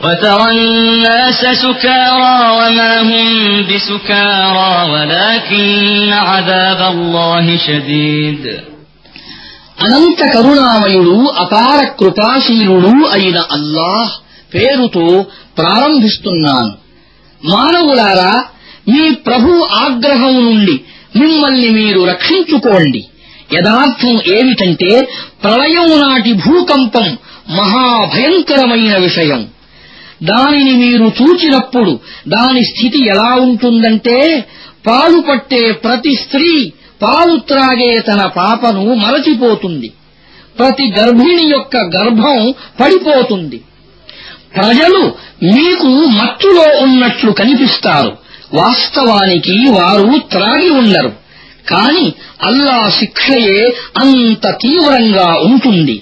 وترى الناس سكارى وما هم بسكارى ولكن عذاب الله شديد అనంత కరుణామయుడు అపార కృపాశీలుడు అయిన అల్లాహ్ పేరుతో ప్రారంభిస్తున్నాను మానవులారా మీ ప్రభు ఆగ్రహం నుండి మిమ్మల్ని మీరు రక్షించుకోండి యథార్థం ఏమిటంటే ప్రళయం నాటి భూకంపం మహాభయంకరమైన విషయం దానిని మీరు చూచినప్పుడు దాని స్థితి ఎలా ఉంటుందంటే పాలుపట్టే ప్రతి స్త్రీ పాలు త్రాగే తన పాపను మరచిపోతుంది. ప్రతి గర్భిణి యొక్క గర్భం పడిపోతుంది. ప్రజలు మీకు మత్తులో ఉన్నట్లు కనిపిస్తారు. వాస్తవానికి వారు త్రాగి ఉండరు. కాని అల్లా శిక్షయే అంత తీవ్రంగా ఉంటుంది.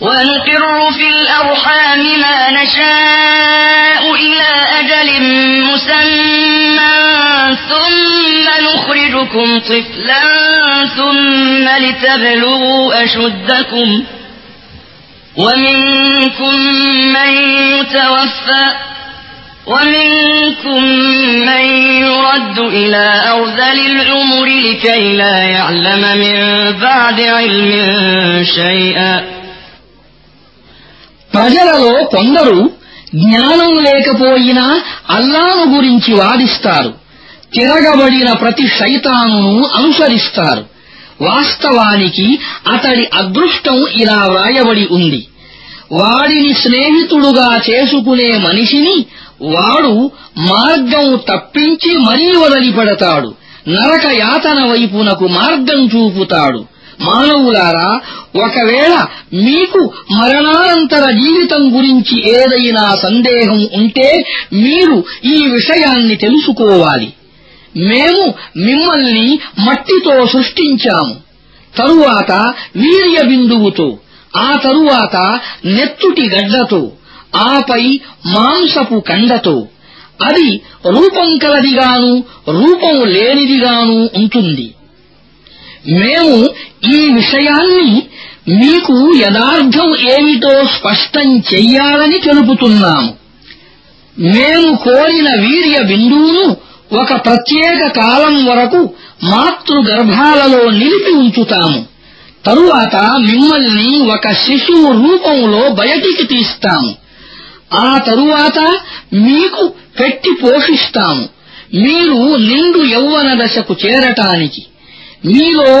ونقر في الأرحام ما نشاء إلى أجل مسمى ثم نخرجكم طفلا ثم لتبلغوا أشدكم ومنكم من يتوفى ومنكم من يرد إلى أرذل العمر لكي لا يعلم من بعد علم شيئا ప్రజలలో కొందరు జ్ఞానం లేకపోయినా అల్లాను గురించి వాదిస్తారు. తిరగబడిన ప్రతి శైతానును అనుసరిస్తారు. వాస్తవానికి అతడి అదృష్టం ఇలా వ్రాయబడి ఉంది. వాడిని స్నేహితుడుగా చేసుకునే మనిషిని వాడు మార్గం తప్పించి మరీ వదిలిపెడతాడు. నరక యాతన వైపునకు మార్గం చూపుతాడు. మానవులారా ఒకవేళ మీకు మరణానంతర జీవితం గురించి ఏదైనా సందేహం ఉంటే మీరు ఈ విషయాన్ని తెలుసుకోవాలి. మేము మిమ్మల్ని మట్టితో సృష్టించాము. తరువాత వీర్య బిందువుతో ఆ తరువాత నెత్తుటి గడ్డతో ఆపై మాంసపు కండతో. అది రూపం కలదిగాను రూపం లేనిదిగాను ఉంటుంది. మేము ఈ విషయాన్ని మీకు యథార్థం ఏమిటో స్పష్టం చెయ్యాలని తెలుపుతున్నాము. మేము కోరిన వీర్య బిందువును ఒక ప్రత్యేక కాలం వరకు మాతృగర్భాలలో నిలిపి ఉంచుతాము. తరువాత మిమ్మల్ని ఒక శిశువు రూపంలో బయటికి తీస్తాము. ఆ తరువాత మీకు పెట్టి పోషిస్తాము. మీరు నిండు యౌవన దశకు చేరటానికి. మీలో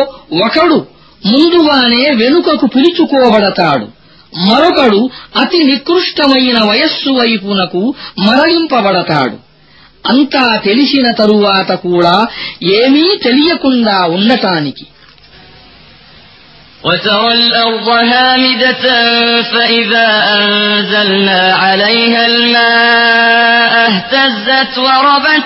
ఒకడు ముందుగానే వెనుకకు పిలుచుకోబడతాడు మరొకడు అతి నికృష్టమైన వయస్సు వైపునకు మరలింపబడతాడు అంతా తెలిసిన తరువాత కూడా ఏమీ తెలియకుండా ఉండటానికి وترى الأرض هامدة فإذا أنزلنا عليها الماء اهتزت وربت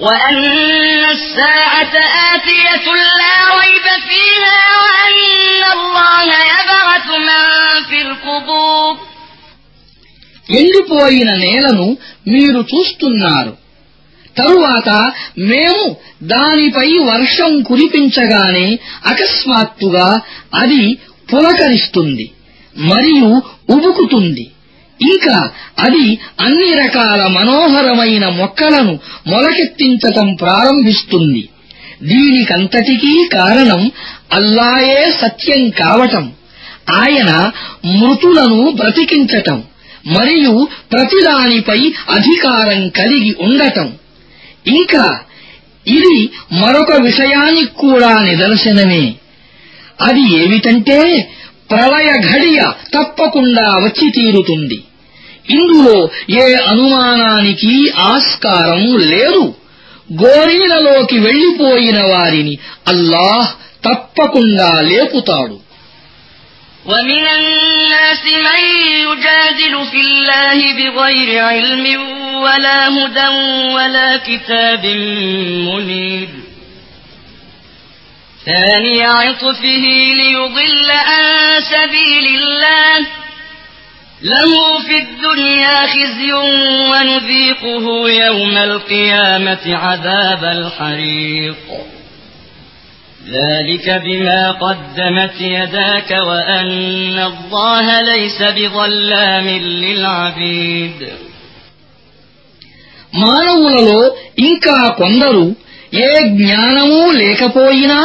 وأن الساعة آتية لا ريب فيها وأن الله يبعث من في القبور ఎండిపోయిన నేలను మీరు చూస్తున్నారు తరువాత మేము దానిపై వర్షం కురిపించగానే అకస్మాత్తుగా అది పులకరిస్తుంది మరియు ఉబుకుతుంది ఇంకా అది అన్ని రకాల మనోహరమైన మొక్కలను మొలకెత్తించటం ప్రారంభిస్తుంది. దీనికంతటికీ కారణం అల్లాయే సత్యం కావటం. ఆయన మృతులను బ్రతికించటం మరియు ప్రతిదానిపై అధికారం కలిగి ఉండటం. ఇంకా ఇది మరొక విషయానికి కూడా నిదర్శనమే. అది ఏమిటంటే ప్రళయ ఘడియ తప్పకుండా వచ్చి తీరుతుంది. ఇందులో ఏ అనుమానానికి ఆస్కారం లేదు గోరీలలోకి వెళ్లిపోయిన వారిని అల్లాహ్ తప్పకుండా లేపుతాడు ومن الناس من يجادل في الله بغير علم ولا هدى ولا كتاب منير ثاني عطفه ليضل عن سبيل الله له في الدنيا خزي ونذيقه يوم القيامة عذاب الحريق ذلك بما قدمت يداك وأن الله ليس بظلام للعبيد మానవులలో ఇంకా కొందరు ఏ జ్ఞానమూ లేకపోయినా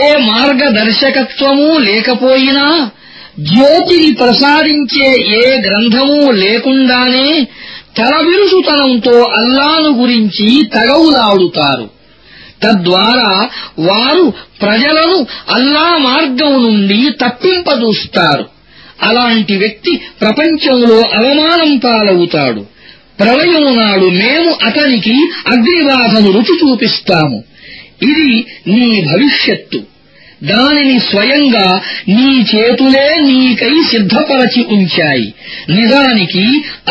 ఏ మార్గదర్శకత్వమూ లేకపోయినా జ్యోతిని ప్రసారించే ఏ గ్రంథమూ లేకుండానే తలవిరుసుతనంతో అల్లాను గురించి తగవులాడుతారు. తద్వారా వారు ప్రజలను అల్లా మార్గం నుండి తప్పింపదూస్తారు అలాంటి వ్యక్తి ప్రపంచంలో అవమానం పాలవుతాడు. ప్రళయం నాడు మేము అతనికి అగ్నిబాధను రుచి చూపిస్తాము. ఇది నీ భవిష్యత్తు. దానిని స్వయంగా నీ చేతులే నీకై సిద్ధపరచి ఉంచాయి నిజానికి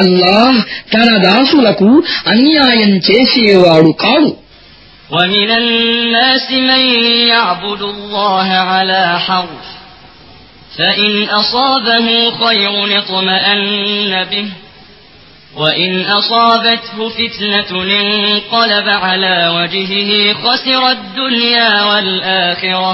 అల్లాహ్ తన దాసులకు అన్యాయం చేసేవాడు కాడు ومن الناس من يعبد الله على حرف فإن أصابه خير اطمأن به وإن أصابته فتنة انقلب على وجهه خسر الدنيا والآخرة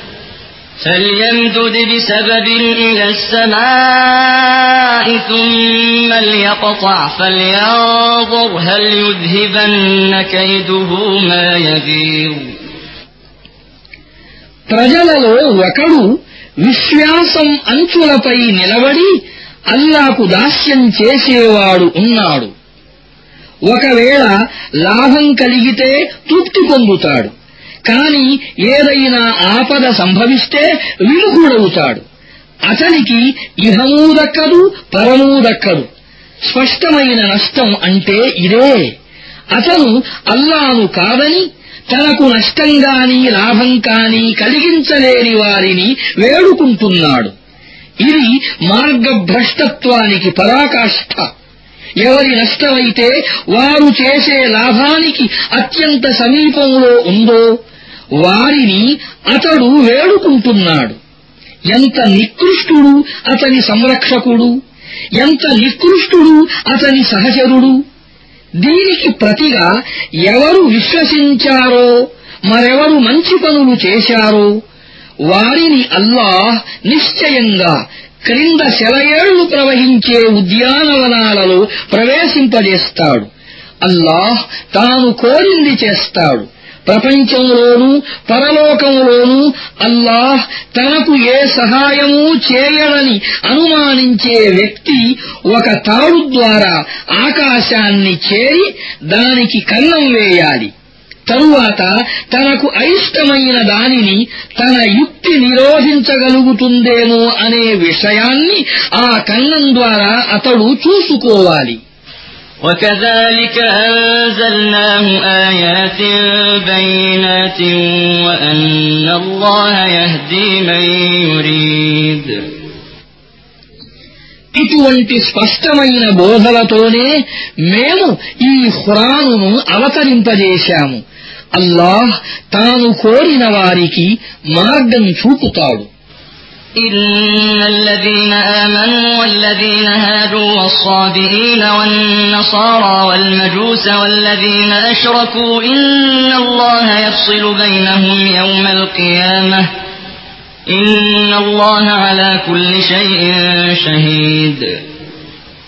فليمدد بسبب إلى السماء ثم ليقطع فلينظر هل يذهبن كيده ما يغير ప్రజలలో ఒకడు విశ్వాసం అంచులపై నిలబడి అల్లాకు దాస్యం చేసేవాడు ఉన్నాడు ఒకవేళ లాభం కలిగితే తృప్తి పొందుతాడు కాని ఏదైనా ఆపద సంభవిస్తే విముఖుడవుతాడు. అతనికి ఇహమూ దక్కదు పరమూ దక్కదు. స్పష్టమైన నష్టం అంటే ఇదే. అతను అల్లాను కాదని తనకు నష్టం గాని లాభం కాని కలిగించలేని వారిని వేడుకుంటున్నాడు. ఇది మార్గభ్రష్టత్వానికి పరాకాష్ఠ ఎవరి నష్టమైతే వారు చేసే లాభానికి అత్యంత సమీపంలో ఉందో వారిని అతడు వేడుకుంటున్నాడు. ఎంత నికృష్టుడు అతని సంరక్షకుడు ఎంత నికృష్టుడు అతని సహచరుడు. దీనికి ప్రతిగా ఎవరు విశ్వసించారో మరెవరు మంచి పనులు చేశారో వారిని అల్లాహ్ నిశ్చయంగా క్రింద సెలయేళ్ళు ప్రవహించే ఉద్యానవనాలలో ప్రవేశింపజేస్తాడు. అల్లాహ్ తాను కోరింది చేస్తాడు. ప్రపంచంలోనూ పరలోకంలోనూ అల్లాహ్ తనకు ఏ సహాయమూ చేయడని అనుమానించే వ్యక్తి ఒక తాడు ద్వారా ఆకాశాన్ని చేరి దానికి కన్నం వేయాలి. తరువాత తనకు అయిష్టమైన దానిని తన యుక్తి నిరోధించగలుగుతుందేమో అనే విషయాన్ని ఆ కన్నం ద్వారా అతడు చూసుకోవాలి وكذلك أنزلناه آيات بينات وأن الله يهدي من يريد ఇటువంటి స్పష్టమైన బోధలతోనే మేము ఈ ఖురానును అవతరింపజేశాము అల్లాహ్ తాను కోరిన వారికి మార్గం చూపుతాడు إن الذين آمنوا والذين هادوا والصابئين والنصارى والمجوس والذين أشركوا إن الله يفصل بينهم يوم القيامة إن الله على كل شيء شهيد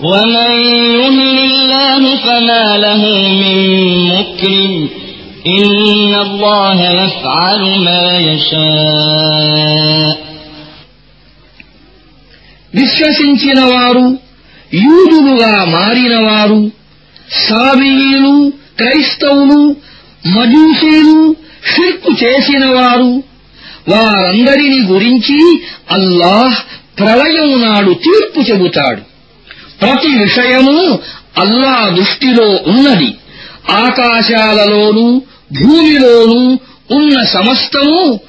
ومن يهن الله فما له من مكرم إن الله يفعل ما يشاء విశ్వసించిన వారు యూదులుగా మారినవారు సాబీయులు క్రైస్తవులు మజూసీలు షిర్కు చేసినవారు వారందరిని గురించి అల్లాహ్ ప్రళయం నాడు తీర్పు చెబుతాడు ప్రతి విషయము అల్లా దృష్టిలో ఉన్నది. ఆకాశాలలోనూ భూమిలోనూ ఉన్న సమస్తము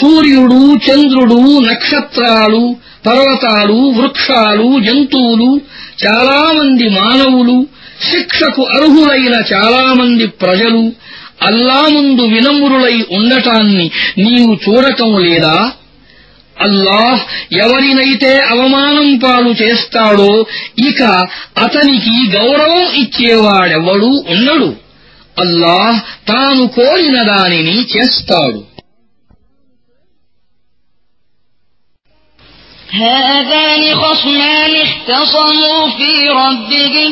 సూర్యుడు చంద్రుడు నక్షత్రాలు పర్వతాలు వృక్షాలు జంతువులు చాలామంది మానవులు శిక్షకు అర్హులైన చాలామంది ప్రజలు అల్లా ముందు వినమ్రులై ఉండటాన్ని నీవు చూడటం లేదా? అల్లాహ్ ఎవరినైతే అవమానం పాలు చేస్తాడో ఇక అతనికి గౌరవం ఇచ్చేవాడెవడూ ఉండడు అల్లాహ్ తాను కోరిన దానిని చేస్తాడు هذان خصمان اختصموا في ربهم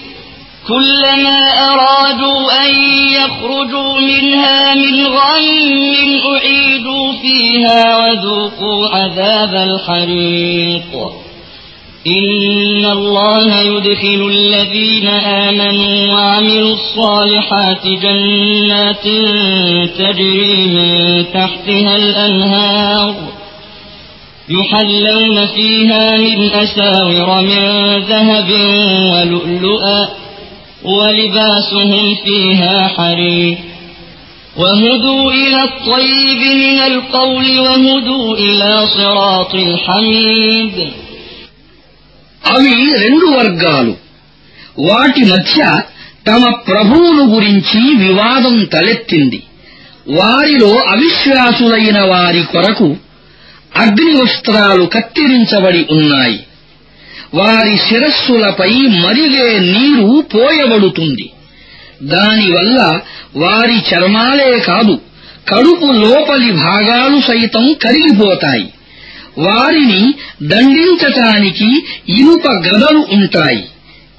كلما أرادوا أن يخرجوا منها من غم أعيدوا فيها وذوقوا عذاب الحريق. إن الله يدخل الذين آمنوا وعملوا الصالحات جنات تجري من تحتها الأنهار. يحلون فيها من أساور من ذهب ولؤلؤا ولباسهم فيها حرير وهدوا إلى الطيب من القول وهدوا إلى صراط الحميد అవి రెండు వర్గాలు వాటి మధ్య తమ ప్రభువును గురించి వివాదం తలెత్తింది వారిలో అవిశ్వాసులైన వారి కొరకు అగ్ని వస్త్రాలు కత్తిరించబడి ఉన్నాయి వారి శిరస్సులపై మరిగే నీరు పోయబడుతుంది. దానివల్ల వారి చర్మాలే కాదు కడుపు లోపలి భాగాలు సైతం కరిగిపోతాయి. వారిని దండించటానికి ఇనుప గదలు ఉంటాయి.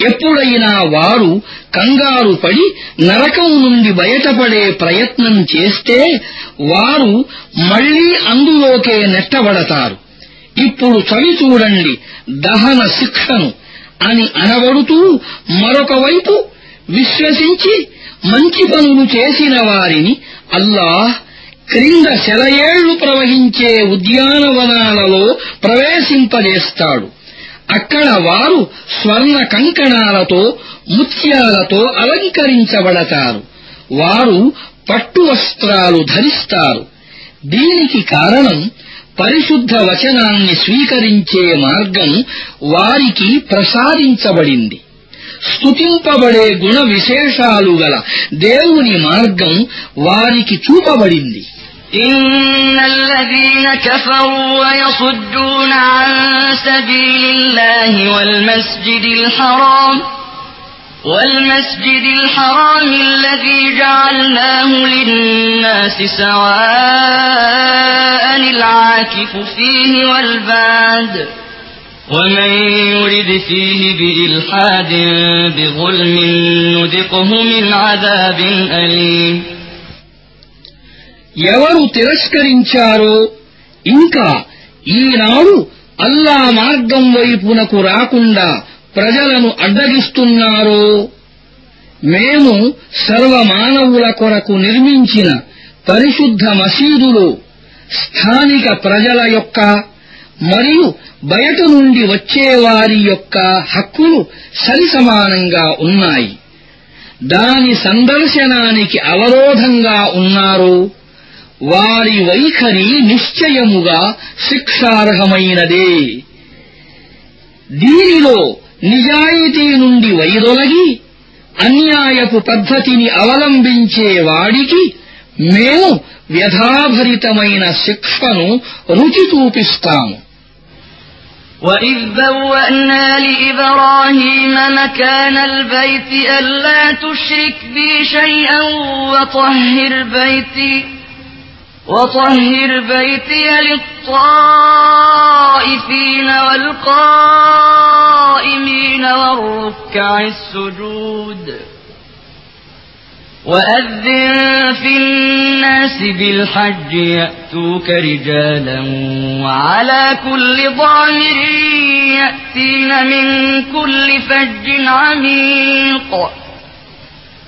ఎప్పుడైనా వారు కంగారు పడి నరకం నుండి బయటపడే ప్రయత్నం చేస్తే వారు మళ్ళీ అందులోకే నెట్టబడతారు. ఇప్పుడు చవిచూడండి దహన శిక్షను అని అనబడుతూ మరొకవైపు విశ్వసించి మంచి పనులు చేసిన వారిని అల్లాహ్ క్రింద సెలయేళ్ళు ప్రవహించే ఉద్యానవనాలలో ప్రవేశింపజేస్తాడు. అక్కడ వారు స్వర్ణ కంకణాలతో ముత్యాలతో అలంకరించబడతారు. వారు పట్టు వస్త్రాలు ధరిస్తారు. దీనికి కారణం పరిశుద్ధ వచనాన్ని స్వీకరించే మార్గం వారికి ప్రసాదించబడింది స్తుతింపబడే గుణ విశేషాలు గల దేవుని మార్గం వారికి చూపబడింది إن الذين كفروا ويصدون عن سبيل الله والمسجد الحرام والمسجد الحرام الذي جعلناه للناس سواء العاكف فيه والباد ومن يرد فيه بإلحاد بظلم نذقه من عذاب أليم ఎవరు తిరస్కరించారో ఇంకా ఈనాడు అల్లా మార్గం వైపునకు రాకుండా ప్రజలను అడ్డగిస్తున్నారో. మేము సర్వమానవుల కొరకు నిర్మించిన పరిశుద్ధ మసీదులో స్థానిక ప్రజల యొక్క మరియు బయట నుండి వచ్చేవారి యొక్క హక్కులు సరిసమానంగా ఉన్నాయి. దాని సందర్శనానికి అవరోధంగా ఉన్నారో. వారి వైఖరి నిశ్చయముగా శిక్షార్హమైనదే. దీనిలో నిజాయితీ నుండి వైదొలగి అన్యాయపు పద్ధతిని అవలంబించే వాడికి మేము వ్యధాభరితమైన శిక్షను రుచి చూపిస్తాము وإذ بوأنا لإبراهيم مكان البيت ألا تشرك بي شيئا وطهر بيتي وطهر بيتي للطائفين والقائمين والركع السجود. وأذن في الناس بالحج يأتوك رجالا وعلى كل ضامر يأتين من كل فج عميق.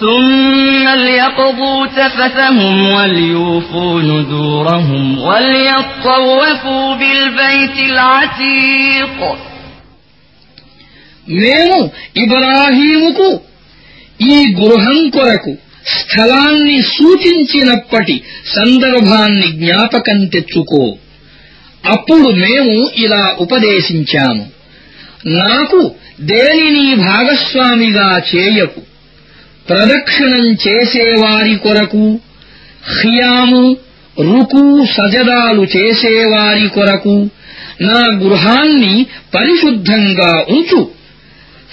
ثم ليقضوا تفثهم وليوفوا نذورهم وليطوفوا بالبيت العتيق మేము ఇబ్రాహీముకు ఈ గృహం కొరకు స్థలాన్ని సూచించినప్పటి సందర్భాన్ని జ్ఞాపకం తెచ్చుకో అప్పుడు మేము ఇలా ఉపదేశించాము నాకు దేనిని భాగస్వామిగా చేయకు ప్రదక్షిణం చేసేవారి కొరకు ఖియాము రుకు సజదాలు చేసేవారి కొరకు నా గృహాన్ని పరిశుద్ధంగా ఉంచు.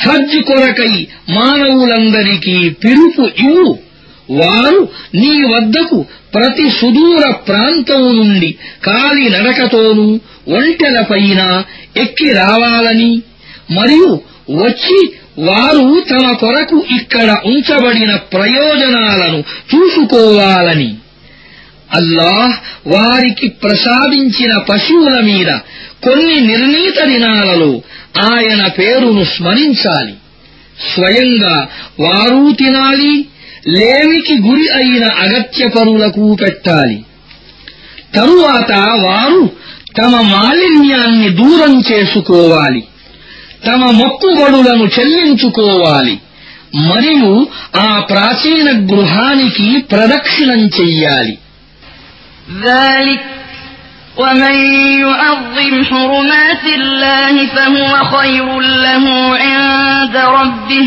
హజ్ కొరకై మానవులందరికీ పిలుపు ఇవ్వు. వారు నీ వద్దకు ప్రతి సుదూర ప్రాంతం నుండి కాలి నడకతోనూ ఒంటెలపైన ఎక్కి రావాలని మరియు వచ్చి వారు తమ కొరకు ఇక్కడ ఉంచబడిన ప్రయోజనాలను చూసుకోవాలని. అల్లాహ్ వారికి ప్రసాదించిన పశువుల మీద కొన్ని నిర్ణీత దినాలలో ఆయన పేరును స్మరించాలి. స్వయంగా వారూ తినాలి లేమికి గురి అయిన అగత్య పరులకు పెట్టాలి. తరువాత వారు తమ మాలిన్యాన్ని దూరం చేసుకోవాలి. తమ మొక్కుబడులను చెల్లించుకోవాలి మరియు ఆ ప్రాచీన గృహానికి ప్రదక్షిణం చెయ్యాలి ذلك ومن يعظم حرمات الله فهو خير له عند ربه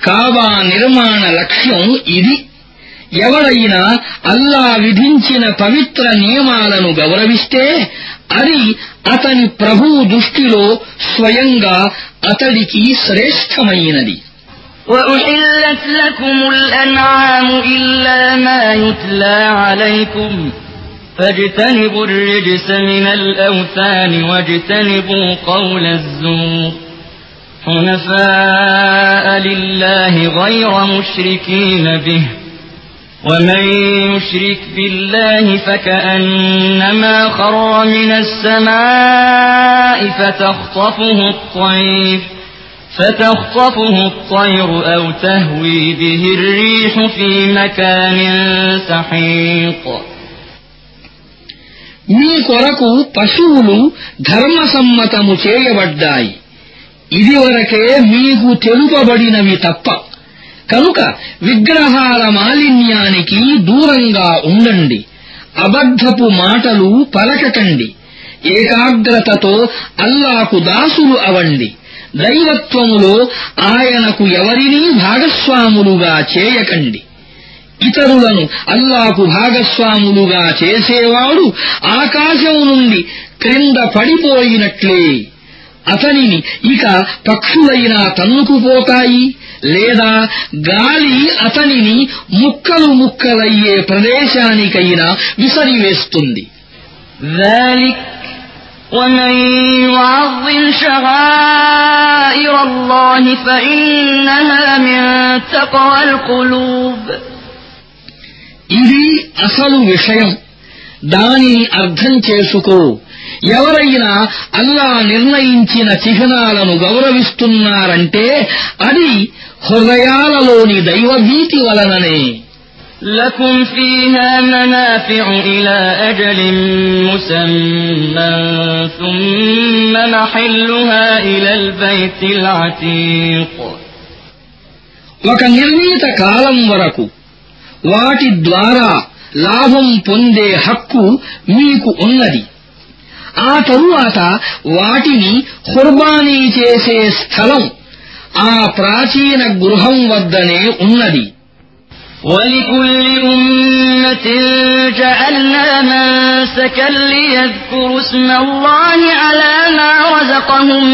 కాబా నిర్మాణ లక్ష్యం ఇది ఎవడైనా అల్లా విధించిన పవిత్ర నియమాలను గౌరవిస్తే అది అతని ప్రభువు దృష్టిలో స్వయంగా అతడికి శ్రేష్టమైనది وأحلت لكم الأنعام إلا ما يتلى عليكم فاجتنبوا الرجس من الأوثان واجتنبوا قول الزور حنفاء لله غير مشركين به ومن يشرك بالله فكأنما خر من السماء فتخطفه الطير فتخطفه الطير أو تهوي به الريح في مكان سحيق మీ కొరకు పశువులు ధర్మసమ్మతము చేయబడ్డాయి ఇదివరకే మీకు తెలుపబడినవి తప్ప కనుక విగ్రహాల మాలిన్యానికి దూరంగా ఉండండి. అబద్ధపు మాటలు పలకకండి. ఏకాగ్రతతో అల్లాకు దాసులు అవండి. దైవత్వములో ఆయనకు ఎవరినీ భాగస్వాములుగా చేయకండి. ఇతరులను అల్లాకు భాగస్వాములుగా చేసేవాడు ఆకాశం నుండి క్రింద పడిపోయినట్లే. అతనిని ఇక పక్షులైనా తన్నుకుపోతాయి లేదా గాలి అతనిని ముక్కలు ముక్కలయ్యే ప్రదేశానికైనా విసరివేస్తుంది ذلك ومن يعظم شعائر الله فإنها من تقوى القلوب ఇది అసలు విషయం దానిని అర్థం చేసుకో ఎవరైనా అల్లా నిర్ణయించిన చిహ్నాలను గౌరవిస్తున్నారంటే అది హృదయాలలోని దైవభీతి వలననే لكم فيها منافع إلى أجل مسمى ثم محلها إلى البيت العتيق ఒక నిర్ణీత కాలం వరకు వాటి ద్వారా లాభం పొందే హక్కు మీకు ఉన్నది ఆ తరువాత వాటిని ఖుర్బానీ చేసే స్థలం ఆ ప్రాచీన గృహం వద్దనే ఉన్నది ولكل أمة جعلنا منسكا ليذكروا اسم الله على ما رزقهم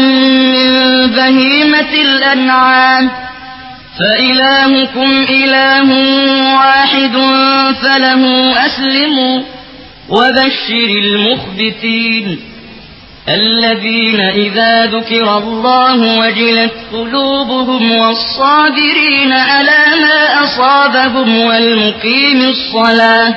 من بهيمة الأنعام فإلهكم إله واحد فله أسلموا وبشر المخبتين الذين إذا ذكر الله وجلت قلوبهم والصابرين على ما أصابهم والمقيم الصلاة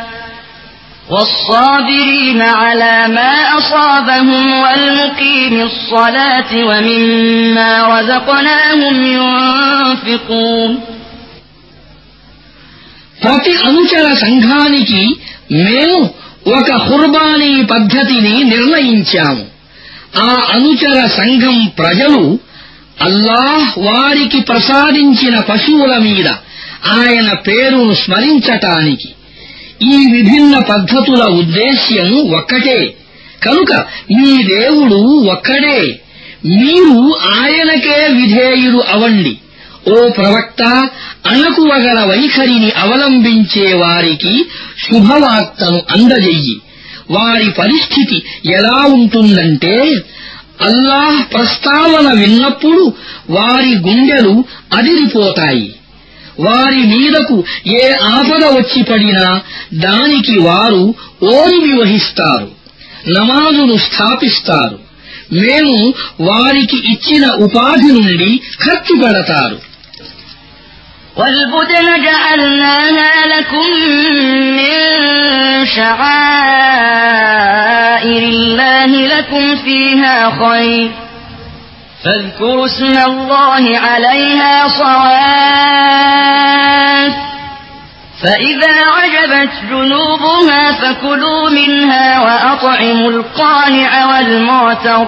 والصابرين على ما أصابهم والمقيم الصلاة ومما رزقناهم ينفقون ప్రతి అనుచర సంఘానికి మేము ఒక ఖుర్బానీ పద్ధతిని నిర్ణయించాము. ఆ అనుచర సంఘం ప్రజలు అల్లాహ్ వారికి ప్రసాదించిన పశువుల మీద ఆయన పేరును స్మరించటానికి ఈ విభిన్న పద్ధతుల ఉద్దేశ్యం ఒక్కటే. కనుక మీ దేవుడు ఒక్కడే. మీరు ఆయనకే విధేయులు అవండి ఓ ప్రవక్త అణకువగల వైఖరిని అవలంబించే వారికి శుభవార్తను అందజెయ్యి వారి పరిస్థితి ఎలా ఉంటుందంటే అల్లాహ్ ప్రస్తావన విన్నప్పుడు వారి గుండెలు అదిరిపోతాయి. వారి మీదకు ఏ ఆపద వచ్చి పడినా దానికి వారు ఓర్మి వహిస్తారు నమాజును స్థాపిస్తారు. మేము వారికి ఇచ్చిన ఉపాధి నుండి ఖర్చు పెడతారు. والبدن جعلناها لكم من شعائر الله لكم فيها خير. فاذكروا اسم الله عليها صواف. فإذا عجبت جنوبها فكلوا منها وأطعموا القانع والمعتر.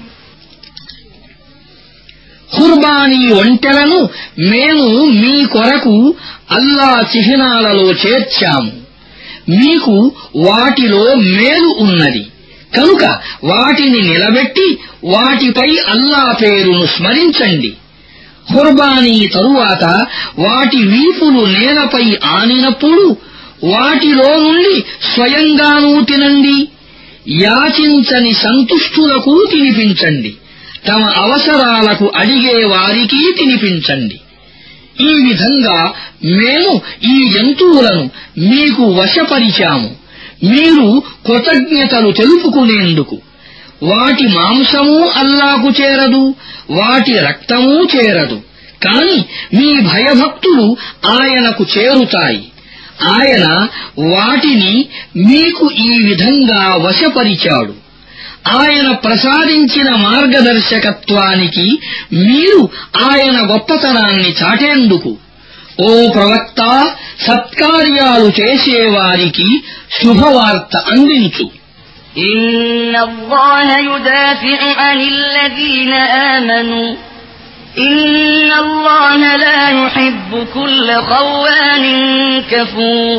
కుర్బానీ ఒంటెలను మేము మీ కొరకు అల్లా చిహ్నాలలో చేర్చాము. మీకు వాటిలో మేలు ఉన్నది. కనుక వాటిని నిలబెట్టి వాటిపై అల్లా పేరును స్మరించండి. ఖుర్బానీ తరువాత వాటి వీపులు నేలపై ఆనినప్పుడు వాటిలో నుండి స్వయంగానూ తినండి. యాచించని సంతుష్టులకు తినిపించండి. తమ అవసరాలకు అడిగే వారికి తినిపించండి. ఈ విధంగా మేము ఈ జంతువులను మీకు వశపరిచాము. మీరు కృతజ్ఞతలు తెలుపుకునేందుకు. వాటి మాంసము అల్లాకు చేరదు వాటి రక్తమూ చేరదు. కాని మీ భయభక్తులు ఆయనకు చేరుతాయి. ఆయన వాటిని మీకు ఈ విధంగా వశపరిచాడు. ఆయన ప్రసాదించిన మార్గదర్శకత్వానికి మీరు ఆయన గొప్పతనాన్ని చాటేందుకు ఓ ప్రవక్త సత్కార్యాలు చేసేవారికి శుభవార్త అందించు إن الله يدافع عن الذين آمنوا إن الله لا يحب كل خوان كفور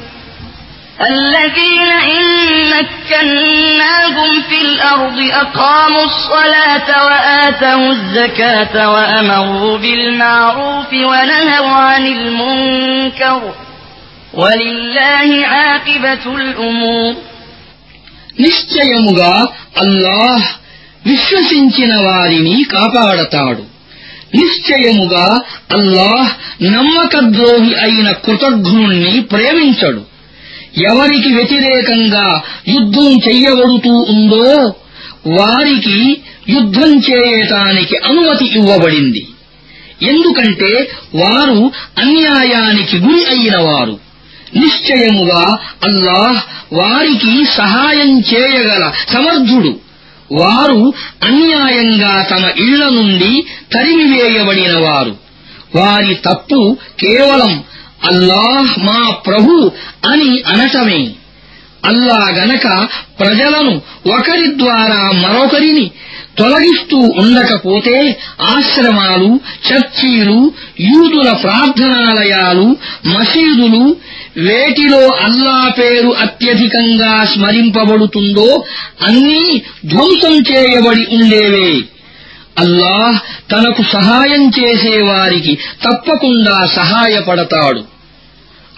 الذين إن مكناهم في الأرض أقاموا الصلاة وآتوا الزكاة وأمروا بالمعروف ونهوا عن المنكر ولله عاقبة الأمور నిశ్చయముగా అల్లాహ్ విశ్వసించిన వారిని కాపాడతాడు నిశ్చయముగా అల్లాహ్ నమ్మకద్రోహి అయిన కృతజ్ఞుణ్ణి ప్రేమించడు ఎవరికి వ్యతిరేకంగా యుద్ధం చెయ్యబడుతూ ఉందో వారికి యుద్ధం చేయటానికి అనుమతి ఇవ్వబడింది. ఎందుకంటే వారు అన్యాయానికి గురి అయినవారు. నిశ్చయముగా అల్లాహ్ వారికి సహాయం చేయగల సమర్థుడు. వారు అన్యాయంగా తమ ఇళ్ళ నుండి తరిమివేయబడినవారు వారి తప్పు కేవలం అల్లాహ్ మా ప్రభు అని అనటమే. అల్లా గనక ప్రజలను ఒకరి ద్వారా మరొకరిని తొలగిస్తూ ఉండకపోతే ఆశ్రమాలు చర్చీలు యూదుల ప్రార్థనాలయాలు మసీదులు వేటిలో అల్లా పేరు అత్యధికంగా స్మరింపబడుతుందో అన్నీ ధ్వంసం చేయబడి ఉండేవే. అల్లాహ్ తనకు సహాయం చేసేవారికి తప్పకుండా సహాయపడతాడు.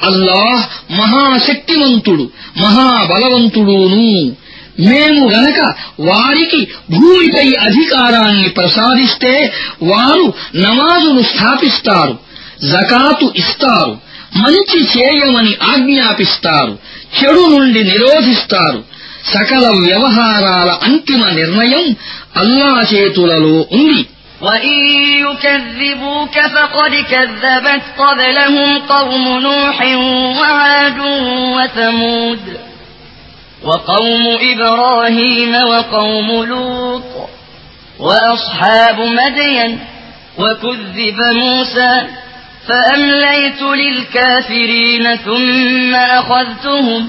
అల్లాహ్ మహాశక్తివంతుడు మహాబలవంతుడూను. మేము గనక వారికి భూమిపై అధికారాన్ని ప్రసాదిస్తే వారు నమాజును స్థాపిస్తారు జకాతు ఇస్తారు మంచి చేయమని ఆజ్ఞాపిస్తారు చెడు నుండి నిరోధిస్తారు. సకల వ్యవహారాల అంతిమ నిర్ణయం అల్లా చేతులలో ఉంది وإن يكذبوك فقد كذبت قبلهم قوم نوح وعاد وثمود وقوم إبراهيم وقوم لوط وأصحاب مدين وكذب موسى فأمليت للكافرين ثم أخذتهم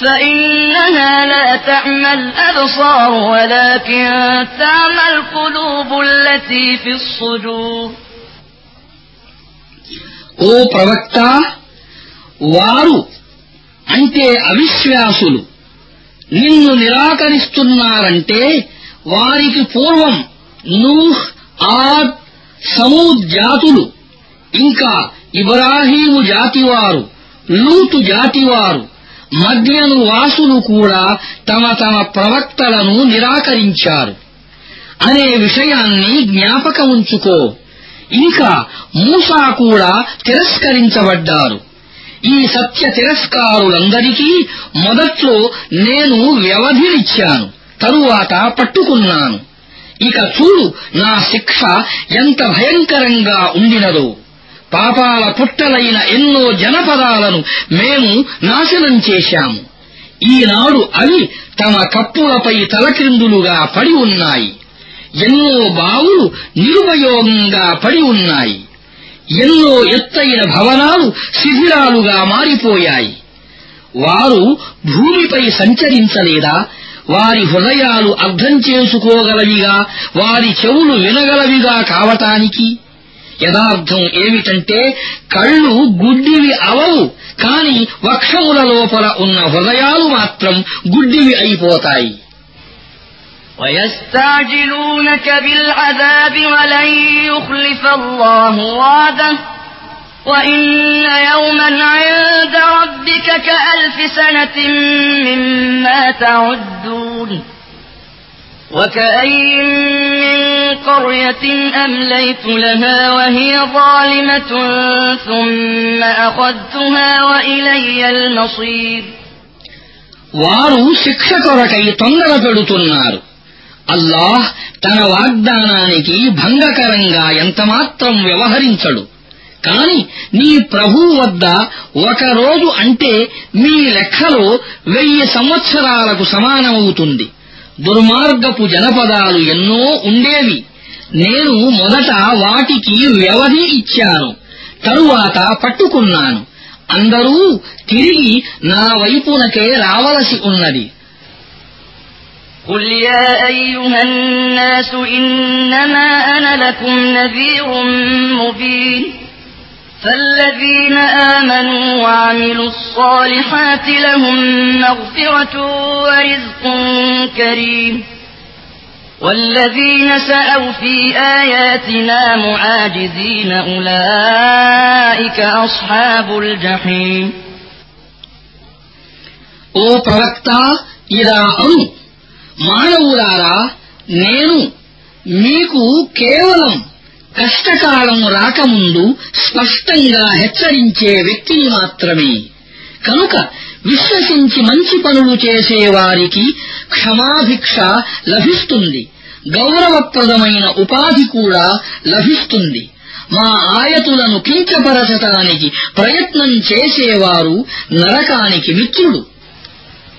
فإنها لا تعمى الأبصار ولكن تعمى القلوب التي في الصدور ఓ ప్రవక్త వారు అంటే అవిశ్వాసులు నిన్ను నిరాకరిస్తున్నారంటే వారికి పూర్వం నూహ్ ఆద్ సమూద్ జాతులు ఇంకా ఇబ్రాహీము జాతివారు లూతు జాతివారు మద్యను వాసులు కూడా తమ తమ ప్రవక్తలను నిరాకరించారు. అనే విషయాన్ని జ్ఞాపకముంచుకో. ఇంకా మూసా కూడా తిరస్కరించబడ్డారు. ఈ సత్య తిరస్కారులందరికీ మొదట్లో నేను వ్యవధినిచ్చాను తరువాత పట్టుకున్నాను. ఇక చూడు నా శిక్ష ఎంత భయంకరంగా ఉండినదో. పాపాల పుట్టలైన ఎన్నో జనపదాలను మేము నాశనం చేశాము. ఈనాడు అవి తమ కప్పులపై తలక్రిందులుగా పడి ఉన్నాయి. ఎన్నో బావులు నిరుపయోగంగా పడి ఉన్నాయి. ఎన్నో ఎత్తైన భవనాలు శిథిరాలుగా మారిపోయాయి. వారు భూమిపై సంచరించలేదా? వారి హృదయాలు అర్థం చేసుకోగలవిగా? వారి చెవులు వినగలవిగా కావటానికి? యథార్థం ఏమిటంటే కళ్ళు గుడ్డివి అవవు కాని వక్షముల లోపల ఉన్న హృదయాలు మాత్రం గుడ్డివి అయిపోతాయి ويستعجلونك بالعذاب ولن يخلف الله وعده وإن يوما عند ربك كألف سنة مما تعدون وكأي من قرية أمليت لها وهي ظالمة ثم أخذتها وإلي المصير వారు శిక్ష కొరకై తొందర పెడుతున్నారు అల్లాహ్ తన వాగ్దానానికి భంగకరంగా ఎంతమాత్రం వ్యవహరించడు కాని నీ ప్రభువు వద్ద ఒక రోజు అంటే మీ లెక్కలో వెయ్యి సంవత్సరాలకు సమానమవుతుంది దుర్మార్గపు జనపదాలు ఎన్నో ఉండేవి నేను మొదట వాటికి వ్యవధి ఇచ్చాను తరువాత పట్టుకున్నాను అందరూ తిరిగి నా వైపునకే రావలసి ఉన్నది قل يا أيها الناس إنما أنا لكم نذير مبين فالذين آمنوا وعملوا الصالحات لهم مغفرة ورزق كريم والذين سأوا في آياتنا معاجزين أولئك أصحاب الجحيم ఓ ప్రవక్త ఇలా అను మానవులారా నేను మీకు కేవలం కష్టకాలం రాకముందు స్పష్టంగా హెచ్చరించే వ్యక్తిని మాత్రమే. కనుక విశ్వసించి మంచి పనులు చేసేవారికి క్షమాభిక్ష లభిస్తుంది. గౌరవప్రదమైన ఉపాధి కూడా లభిస్తుంది. మా ఆయతులను కించపరచటానికి ప్రయత్నం చేసేవారు నరకానికి మిత్రుడు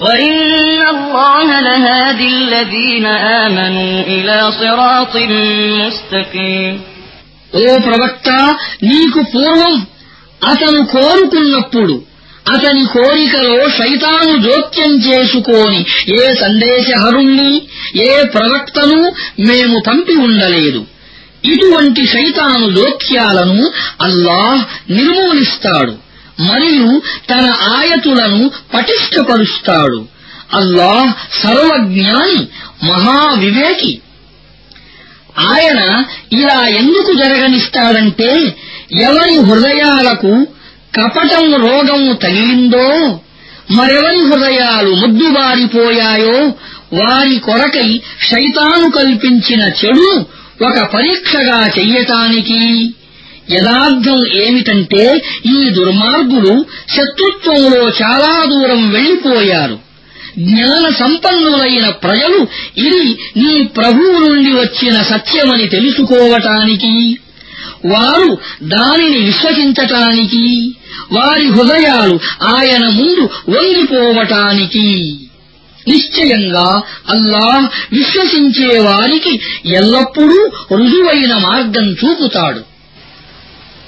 وإن الله لهادي الذين آمنوا إلى صراط مستقيم ఓ ప్రవక్త నీకు పూర్వం అతను కోరుకున్నప్పుడు అతని కోరికలో శైతాను జోక్యం చేసుకోని ఏ సందేశహరుణ్ణి ఏ ప్రవక్తను మేము పంపి ఉండలేదు ఇటువంటి శైతాను జోక్యాలను అల్లాహ్ నిర్మూలిస్తాడు మరియు తన ఆయతులను పటిష్టపరుస్తాడు. అల్లాహ్ సర్వజ్ఞాని మహావివేకి. ఆయన ఇలా ఎందుకు జరగనిస్తాడంటే ఎవరి హృదయాలకు కపటం రోగం తగిలిందో మరెవరి హృదయాలు ముద్దుబారిపోయాయో వారి కొరకై శైతాను కల్పించిన చెడు ఒక పరీక్షగా చెయ్యటానికి యథార్థం ఏమిటంటే ఈ దుర్మార్గులు శత్రుత్వంలో చాలా దూరం వెళ్ళిపోయారు జ్ఞాన సంపన్నులైన ప్రజలు ఇది నీ ప్రభువు నుండి వచ్చిన సత్యమని తెలుసుకోవటానికి వారు దానిని విశ్వసించటానికి వారి హృదయాలు ఆయన ముందు వంగిపోవటానికి. నిశ్చయంగా అల్లాహ్ విశ్వసించే వారికి ఎల్లప్పుడూ రుజువైన మార్గం చూపుతాడు.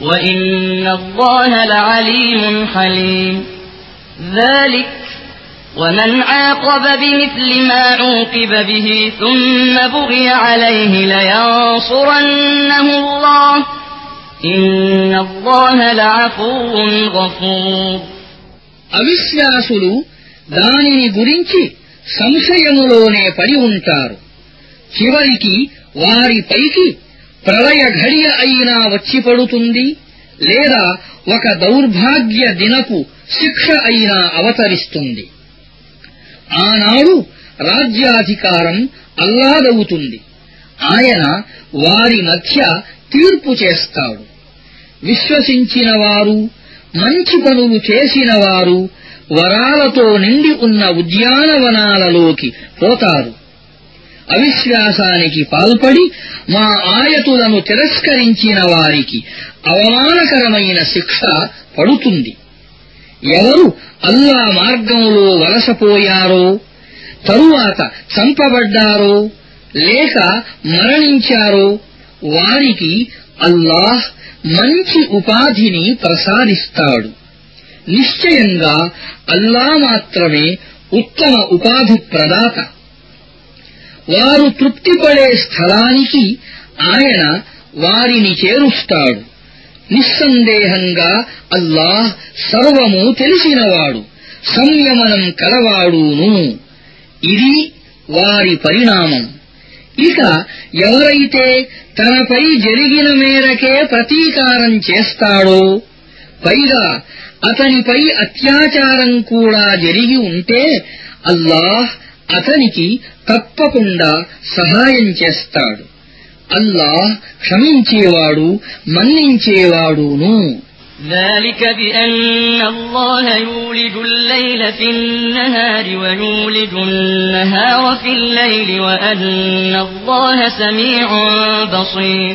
وإن الله لعليم حليم ذلك ومن عاقب بمثل ما عوقب به ثم بغي عليه لينصرنه الله إن الله لعفو غفور అవిశ్వాసులు దానిని గురించి సంశయములోనే పడి ఉంటారు చివరికి వారిపైకి ప్రళయ ఘడియ అయినా వచ్చి పడుతుంది లేదా ఒక దౌర్భాగ్య దినపు శిక్ష అయినా అవతరిస్తుంది. ఆనాడు రాజ్యాధికారం అల్లాదవుతుంది. ఆయన వారి మధ్య తీర్పు చేస్తాడు. విశ్వసించిన వారు మంచి పనులు చేసిన వారు వరాలతో నిండి ఉన్న ఉద్యానవనాలలోకి పోతారు. అవిశ్వాసానికి పాల్పడి మా ఆయతులను తిరస్కరించిన వారికి అవమానకరమైన శిక్ష పడుతుంది. ఎవరు అల్లా మార్గంలో వలసపోయారో తరువాత చంపబడ్డారో లేక మరణించారో వారికి అల్లాహ్ మంచి ఉపాధిని ప్రసాదిస్తాడు. నిశ్చయంగా అల్లా మాత్రమే ఉత్తమ ఉపాధి ప్రదాత. వారు తృప్తిపడే స్థలానికి ఆయన వారిని చేరుస్తాడు. నిస్సందేహంగా అల్లాహ్ సర్వము తెలిసినవాడు సంయమనం కలవాడును. ఇది వారి పరిణామం. ఇక ఎవరైతే తనపై జరిగిన మేరకే ప్రతీకారం చేస్తాడో పైగా అతనిపై అత్యాచారం కూడా జరిగి ఉంటే అల్లాహ్ అతనికి తప్పకుండా సహాయం చేస్తాడు అల్లాహ్ క్షమించేవాడు మన్నించేవాడును ذلك بأن الله يولج الليل في النهار ويولج النهار في الليل وأن الله سميع بصير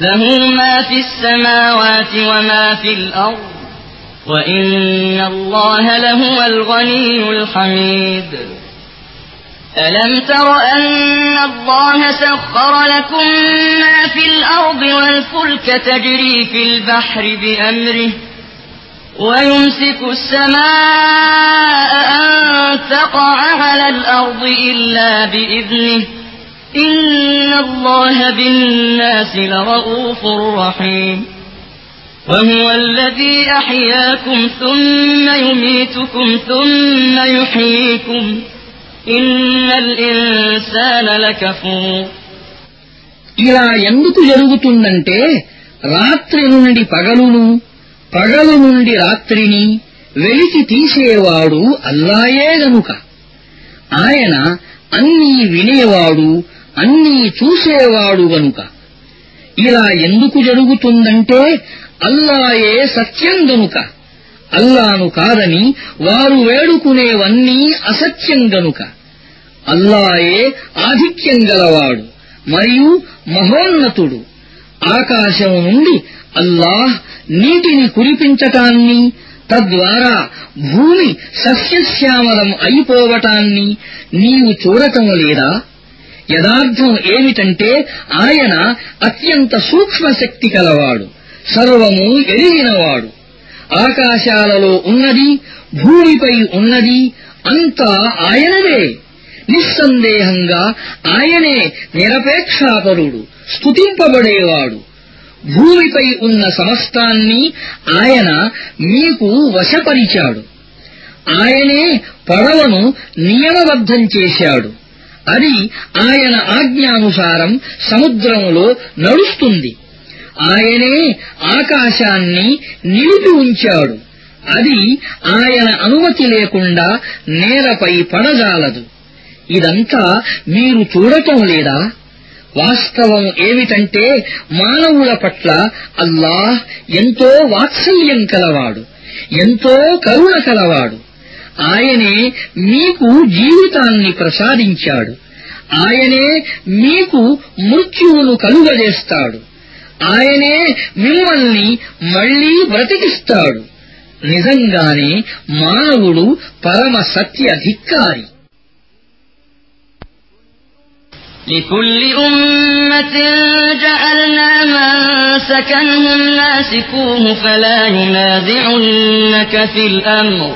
له ما في السماوات وما في الأرض وإن الله لهو الغني الحميد ألم تر أن الله سخر لكم ما في الأرض والفلك تجري في البحر بأمره ويمسك السماء أن تقع على الأرض إلا بإذنه إن الله بالناس لرؤوف رحيم وهو الذي أحياكم ثم يميتكم ثم يحييكم إن الإنسان لكفور ఇలా ఎందుకు జరుగుతుందంటే రాత్రి నుండి పగలును పగలు నుండి రాత్రిని వెలికి తీసేవాడు అల్లాయే గనుక ఆయన అన్నీ వినేవాడు అన్నీ చూసేవాడు గనుక. ఇలా ఎందుకు జరుగుతుందంటే అల్లాయే సత్యం గనుక. అల్లాను కాదని వారు వేడుకునేవన్నీ అసత్యం గనుక. అల్లాయే ఆధిక్యం గలవాడు మరియు మహోన్నతుడు. ఆకాశం నుండి అల్లాహ్ నీటిని కురిపించటాన్ని తద్వారా భూమి సస్యశ్యామలం అయిపోవటాన్ని నీవు చూడటం లేదా? యథార్థం ఏమిటంటే ఆయన అత్యంత సూక్ష్మ శక్తి కలవాడు సర్వము ఎరిగినవాడు ఆకాశాలలో ఉన్నది భూమిపై ఉన్నది అంతా ఆయనదే. నిస్సందేహంగా ఆయనే నిరపేక్షాపరుడు స్తుతింపబడేవాడు. భూమిపై ఉన్న సమస్తాన్ని ఆయన మీకు వశపరిచాడు. ఆయనే పడవను నియమబద్ధం చేశాడు. అది ఆయన ఆజ్ఞానుసారం సముద్రంలో నడుస్తుంది. ఆయనే ఆకాశాన్ని నిలిపి ఉంచాడు. అది ఆయన అనుమతి లేకుండా నేలపై పడజాలదు. ఇదంతా మీరు చూడటం లేదా? వాస్తవం ఏమిటంటే మానవుల పట్ల అల్లాహ్ ఎంతో వాత్సల్యం కలవాడు ఎంతో కరుణ కలవాడు. ఆయనే మీకు జీవితాన్ని ప్రసాదించాడు ఆయనే మీకు మృత్యువును కలుగజేస్తాడు ఆయనే మిమ్మల్ని మళ్లీ బ్రతికిస్తాడు నిజంగానే మానవుడు పరమ సత్య ధిక్కారి لكل أمة جعلنا منسكنهم ناسكوه فلا ينازعنك في الأمر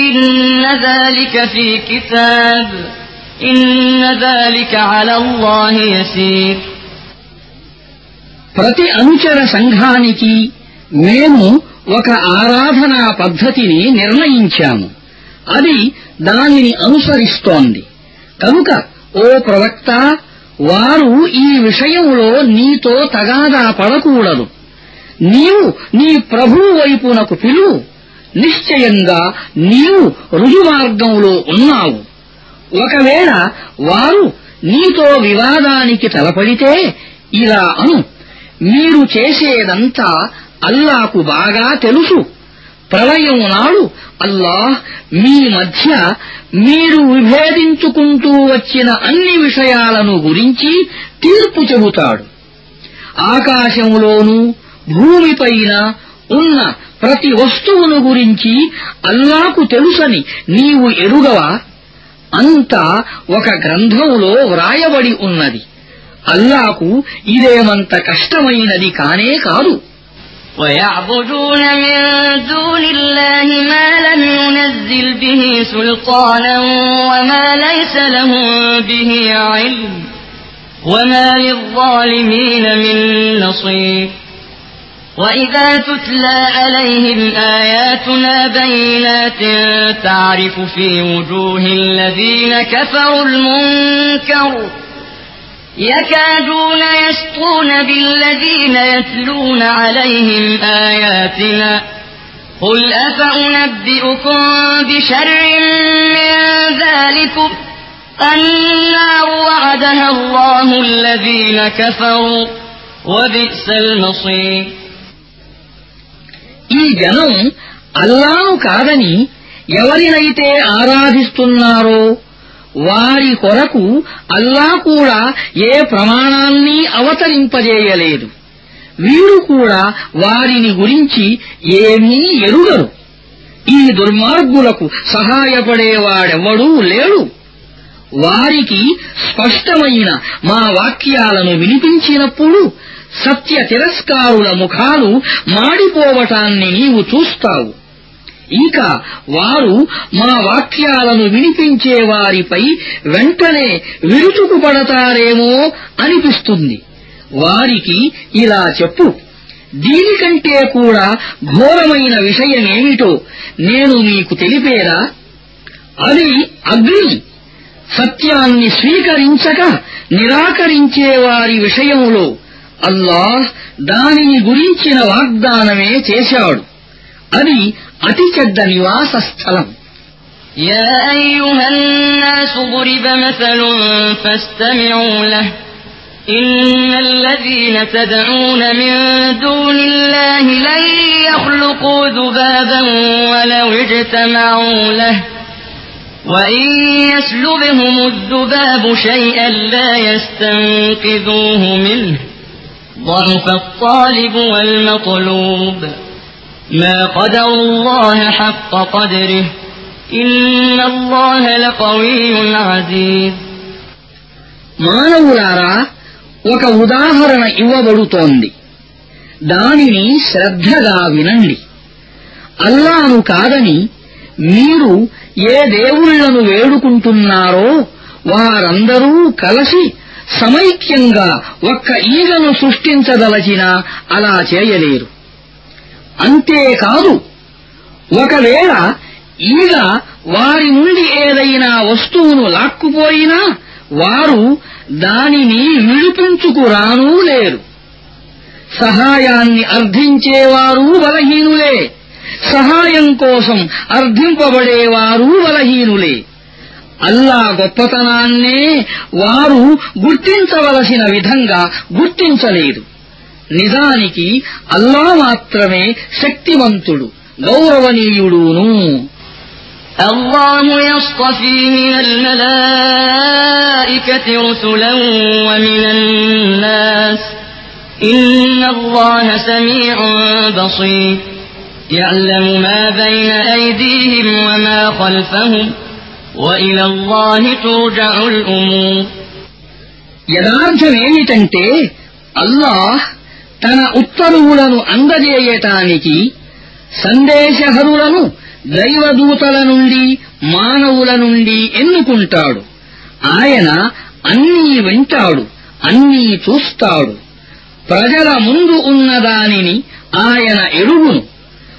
إن ذلك في كتاب إن ذلك على الله يسير ప్రతి అనుచర సంఘానికి మేము ఒక ఆరాధనా పద్ధతిని నిర్ణయించాము అది దానిని అనుసరిస్తోంది కనుక ఓ ప్రవక్త వారు ఈ విషయంలో నీతో తగాదా పడకూడదు నీవు నీ ప్రభువు వైపునకు పిలువు నిశ్చయంగా నీవు రుజుమార్గంలో ఉన్నావు. ఒకవేళ వారు నీతో వివాదానికి తలపడితే ఇలా అను. మీరు చేసేదంతా అల్లాకు బాగా తెలుసు. ప్రళయం నాడు అల్లాహ్ మీ మధ్య మీరు విభేదించుకుంటూ వచ్చిన అన్ని విషయాలను గురించి తీర్పు చెబుతాడు. ఆకాశంలోనూ భూమిపైన ఉన్న ప్రతి వస్తువును గురించి అల్లాకు తెలుసని నీవు ఎరుగవా అంతా ఒక గ్రంథంలో వ్రాయబడి ఉన్నది అల్లాకు ఇదేమంత కష్టమైనది కానే కాదు ويعبدون من دون الله ما لم ينزل به سلطانا وما ليس لهم به علم وما للظالمين من نصير وإذا تتلى عليهم آياتنا بينات تعرف في وجوه الذين كفروا المنكر يكادون يسطون بالذين يتلون عليهم آياتنا قل أفأنبئكم بشر من ذلكم النار وعدها الله الذين كفروا وبئس المصير ఈ జనం అల్లాను కాదని ఎవరినైతే ఆరాధిస్తున్నారో వారి కొరకు అల్లా కూడా ఏ ప్రమాణాన్ని అవతరింపజేయలేదు. వీరు కూడా వారిని గురించి ఏమీ ఎరుగరు. ఈ దుర్మార్గులకు సహాయపడేవాడెవడూ లేడు. వారికి స్పష్టమైన మా వాక్యాలను వినిపించినప్పుడు సత్య తిరస్కారుల ముఖాలు మాడిపోవటాన్ని నీవు చూస్తావు. ఇంకా వారు మా వాక్యాలను వినిపించే వారిపై వెంటనే విరుచుకుపడతారేమో అనిపిస్తుంది. వారికి ఇలా చెప్పు దీనికంటే కూడా ఘోరమైన విషయమేమిటో నేను మీకు తెలిపేరా? అది అగ్ని. సత్యాన్ని స్వీకరించక నిరాకరించే వారి విషయంలో అల్లాహ్ దానిని గురించిన వాగ్దానమే చేశాడు అది అతి చెడ్డ నివాస స్థలం يا أيها الناس ضرب مثل فاستمعوا له إن الذين تدعون من دون الله لن يخلقوا ذبابا ولو اجتمعوا له وإن يسلبهم الذباب شيئا لا يستنقذوه منه ضعف الطالب والمطلوب ما قدر الله حق قدره إن الله لقوي عزيز మానవులారా ఒక ఉదాహరణ ఇవ్వబడుతోంది దానిని శ్రద్ధగా వినండి అల్లాను కాదని మీరు ఏ దేవుళ్లను వేడుకుంటున్నారో వారందరూ కలిసి సమైక్యంగా ఒక్క ఈగను సృష్టించదలచినా అలా చేయలేరు. అంతేకాదు ఒకవేళ ఈగ వారి నుండి ఏదైనా వస్తువును లాక్కుపోయినా వారు దానిని విడిపించుకురానూ లేరు. సహాయాన్ని అర్థించేవారు బలహీనులే. సహాయం కోసం అర్థింపబడేవారు బలహీనులే. అల్లా గొప్పతనాన్నే వారు గుర్తించవలసిన విధంగా గుర్తించలేదు నిజానికి అల్లా మాత్రమే శక్తివంతుడు గౌరవనీయుడును الله يصطفي من الملائكة رسلا ومن الناس إن الله سميع بصير يعلم ما بين أيديهم وما خلفهم యథార్థమేమిటంటే అల్లాహ్ తన ఉత్తర్వులను అందజేయటానికి సందేశహరులను దైవదూతల నుండి మానవుల నుండి ఎన్నుకుంటాడు. ఆయన అన్నీ వింటాడు అన్నీ చూస్తాడు. ప్రజల ముందు ఉన్నదానిని ఆయన ఎరుగును.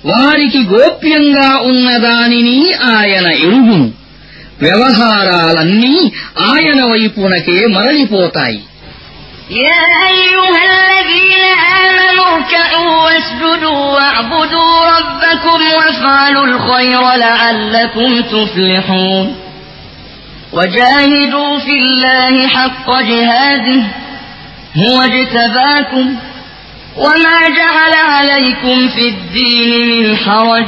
వారికి గోప్యంగా ఉన్నదానిని ఆయన ఎరుగును. వ్యవహారాలన్నీ ఆయన వైపునకే మరలిపోతాయి يا أيها الذين آمنوا اركعوا واسجدوا واعبدوا ربكم وافعلوا الخير لعلكم تفلحون وجاهدوا في الله حق جهاده هو اجتباكم وما جعل عليكم في الدين من حرج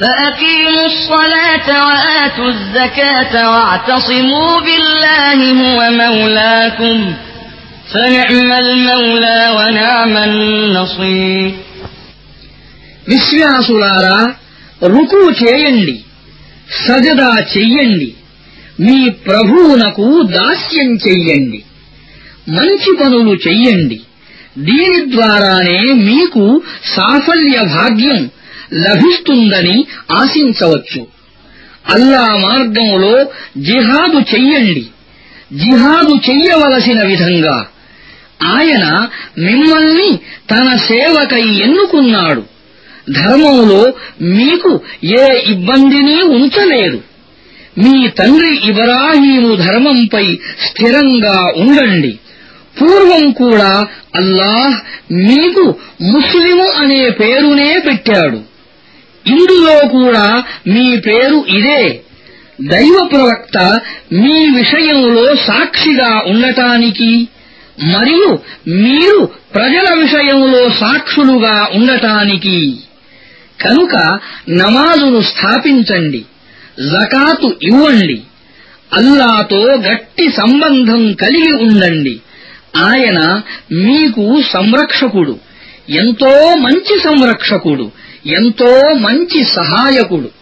فأقيموا الصلاة وآتوا الزكاة واعتصموا بالله هو مولاكم فنعم المولى ونعم النصير విశ్వాసులారా రుకు చేయండి సజదా చెయ్యండి మీ ప్రభువునకు దాస్యం చెయ్యండి మంచి పనులు చెయ్యండి దీని ద్వారానే మీకు సాఫల్య భాగ్యం లభిస్తుందని ఆశించవచ్చు. అల్లా మార్గంలో జిహాదు చెయ్యండి. జిహాదు చెయ్యవలసిన విధంగా ఆయన మిమ్మల్ని తన సేవకై ఎన్నుకున్నాడు. ధర్మంలో మీకు ఏ ఇబ్బందిని ఉంచలేదు. మీ తండ్రి ఇబ్రాహీము ధర్మంపై స్థిరంగా ఉండండి. పూర్వం కూడా అల్లాహ్ మీకు ముస్లిము అనే పేరునే పెట్టాడు. ఇందులో కూడా మీ పేరు ఇదే. దైవ ప్రవక్త మీ విషయంలో సాక్షిగా ఉండటానికి మరియు మీరు ప్రజల విషయంలో సాక్షులుగా ఉండటానికి. కనుక నమాజును స్థాపించండి జకాతు ఇవ్వండి అల్లాతో గట్టి సంబంధం కలిగి ఉండండి. ఆయన మీకు సంరక్షకుడు ఎంతో మంచి సంరక్షకుడు. ఎంతో మంచి సహాయకుడు.